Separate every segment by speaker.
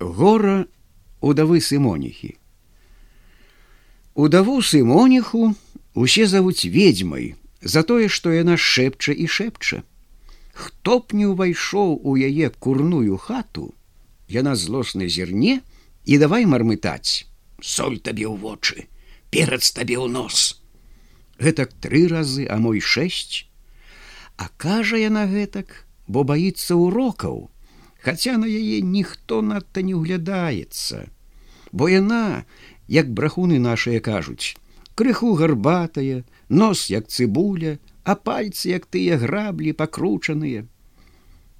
Speaker 1: гора удавы сымоніхі. Удаву сымоніху усе завуць ведьмай за тое, што яна шэпча і шэпча. Хто б не ўвайшоў у яе курную хату, яна злосна зірне і давай мармытаць, соль табе ў вочы, перад табе ў нос. Гэтак тры разы, а мой шэсць, А кажа яна гэтак, бо баіцца урокаў, хаця на яе ніхто надта не ўглядаецца. Бо яна, як брахуны нашыя кажуць, крыху гарбатая, нос як цыбуля, а пальцы як тыя граблі пакручаныя.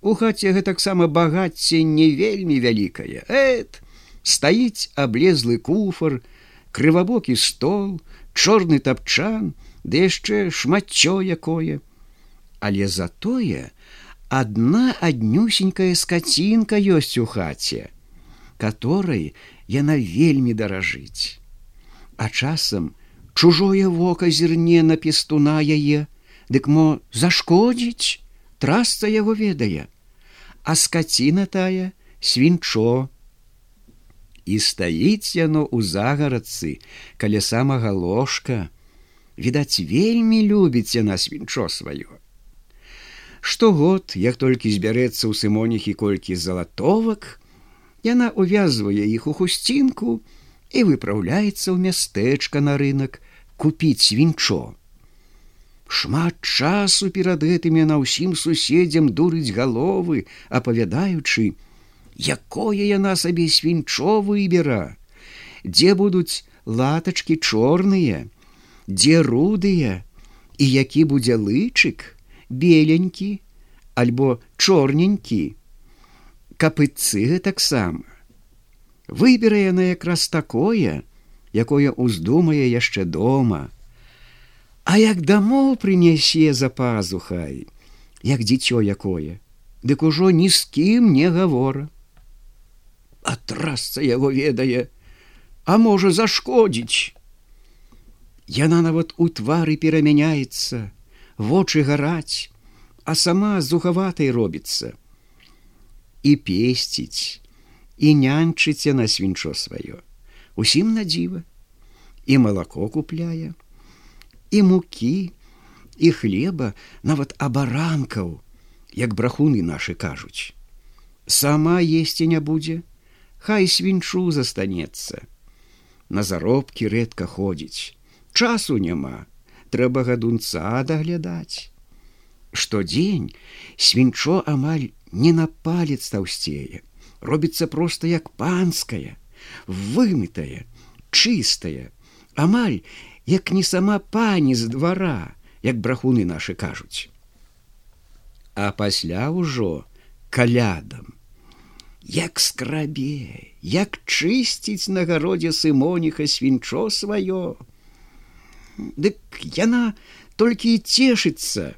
Speaker 1: У хаце гэтаксама багацце не вельмі вялікае. Эт, стаіць аблезлы куфар, крывабокі стол, чорны тапчан, ды яшчэ шматцё якое. Але затое, одна аднюсенькая скацінка ёсць у хаце, которой яна вельмі даражыць. А часам чужое вока зірне на пестуна яе, дык мо зашкодзіць, трасца яго ведае, а скаціна тая свінчо. І стаіць яно ў загарадцы, каля самага ложка, відаць, вельмі любіць яна свінчо сваё. Штогод, як толькі збярэцца ў сымоніхі колькі залатовак, яна увязвае іх у хусцінку і выпраўляецца ў мястэчка на рынок купіць свінчо. Шмат часу перад гэтым яна ўсім суседзям дурыць галовы, апавядаючы, якое яна сабе свінчо выбера, дзе будуць латачкі чорныя, дзе рудыя і які будзе лычык, беленькі альбо чорненькі. Капыцы таксама выберы яна якраз такое якое уздумае яшчэ дома. А як дамоў прынясе за пазухай як дзіцё якое дык ужо ні з кім не гавора а трасца яго ведае а можа зашкодзіць. Яна нават у твары перамяняецца вочы гараць, а сама зухаватай робіцца. І песціць, і нянчыце на свінчо сваё. Усім на дзіва, і малако купляе, і мукі, і хлеба, нават абаранкаў, як брахуны нашы кажуць. Сама есці не будзе, Хай свінчу застанецца. На заробкі рэдка ходзіць, часу няма, трэба гадунца даглядаць. Штодзень свінчо амаль не на палец таўсцее, робіцца проста як панская, вымытая, чыстая, амаль як не сама пані з двара, як брахуны нашы кажуць. А пасля ўжо калядам. Як скрабе, як чысціць на гародзе сымоніха свінчо сваё, Дык яна толькі і цешыцца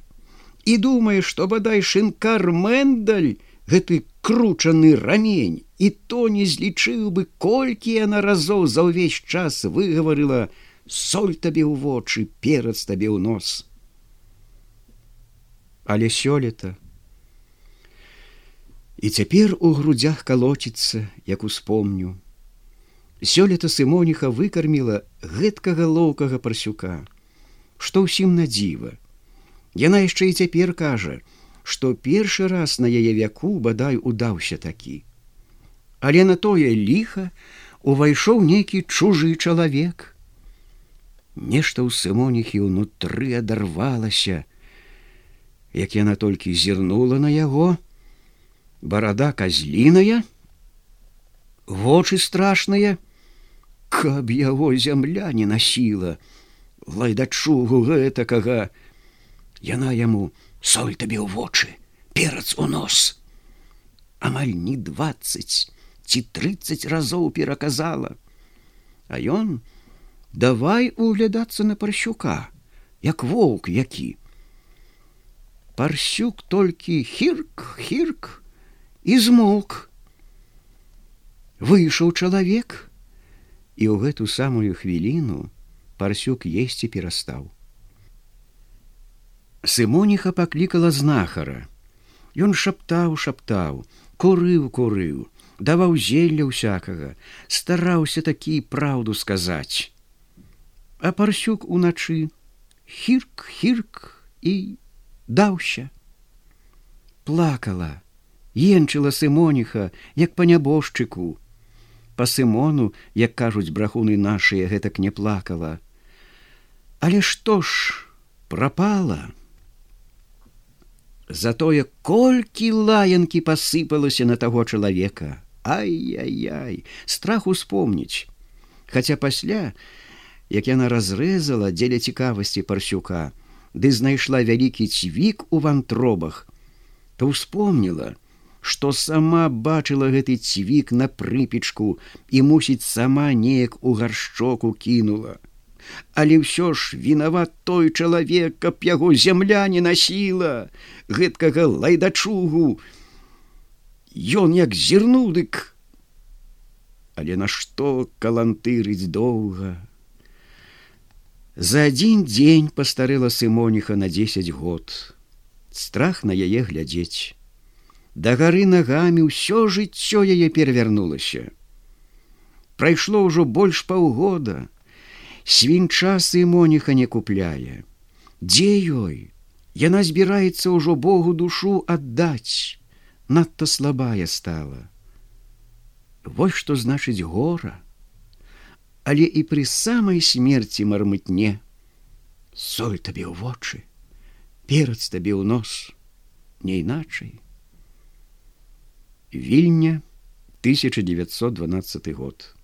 Speaker 1: і думае, што бадай шынкар мэндаль гэты кручаны рамень і то не злічыў бы колькі яна разоў за ўвесь час выгаварыла соль табе ў вочы перад табе ў нос. Але сёлета і цяпер у грудзях калоціцца, як успомню, Сёлета сымоніха выкарміла гэткага лоўкага парсюка, што ўсім на дзіва. Яна яшчэ і цяпер кажа, што першы раз на яе вяку бадай удаўся такі. Але на тое ліха увайшоў нейкі чужы чалавек. Нешта ў сымоніхі ўнутры адарвалася, як яна толькі зірнула на яго, барада казліная, вочы страшныя, каб яго зямля не насіла. Лайдачугу гэтакага. Яна яму соль табе ў вочы перац у нос амаль не двадцать ці тридцать разоў пераказала. А ён давай углядацца на парщука як воўк які парсюк толькі хірк хірк і змок выйшаў чалавек і ў гэту самую хвіліну парсюк есці перастаў. Сымоніха паклікала знахара. Ён шаптаў, шаптаў, курыў курыў даваў зелля ўсякага стараўся такі праўду сказаць а парсюк уначы хірк хірк і даўся плакала енчыла сымоніха як па нябожчыку па сымону як кажуць брахуны нашыя гэтак не плакала. Але што ж пропала затое колькі лаянкі пасыпалася на таго чалавека. Ай-яй-яй страх успомніць. Хаця пасля як яна разрэзала дзеля цікавасці парсюка ды знайшла вялікі цвік у вантробах то успомніла што сама бачыла гэты цвік на прыпечку і мусіць сама неяк у гаршчоку кінула але ўсё ж вінават той чалавек, каб яго зямля не насіла гэткага лайдачугу. Ён як зірнуў дык. Але нашто калантырыць доўга. За адзін дзень пастарэла сымоніха на 10 год. Страх на яе глядзець. Да гары нагамі ўсё жыццё яе перавярнулася. Прайшло ўжо больш паўгода, свінча сымоніха не купляе. Дзе ёй? Яна збіраецца ўжо Богу душу аддаць, надта слабая стала. Вось што значыць гора, Але і пры самай смерці мармытне, соль табе ў вочы, перац табе ў нос, не іначай. Вільня 1912 год.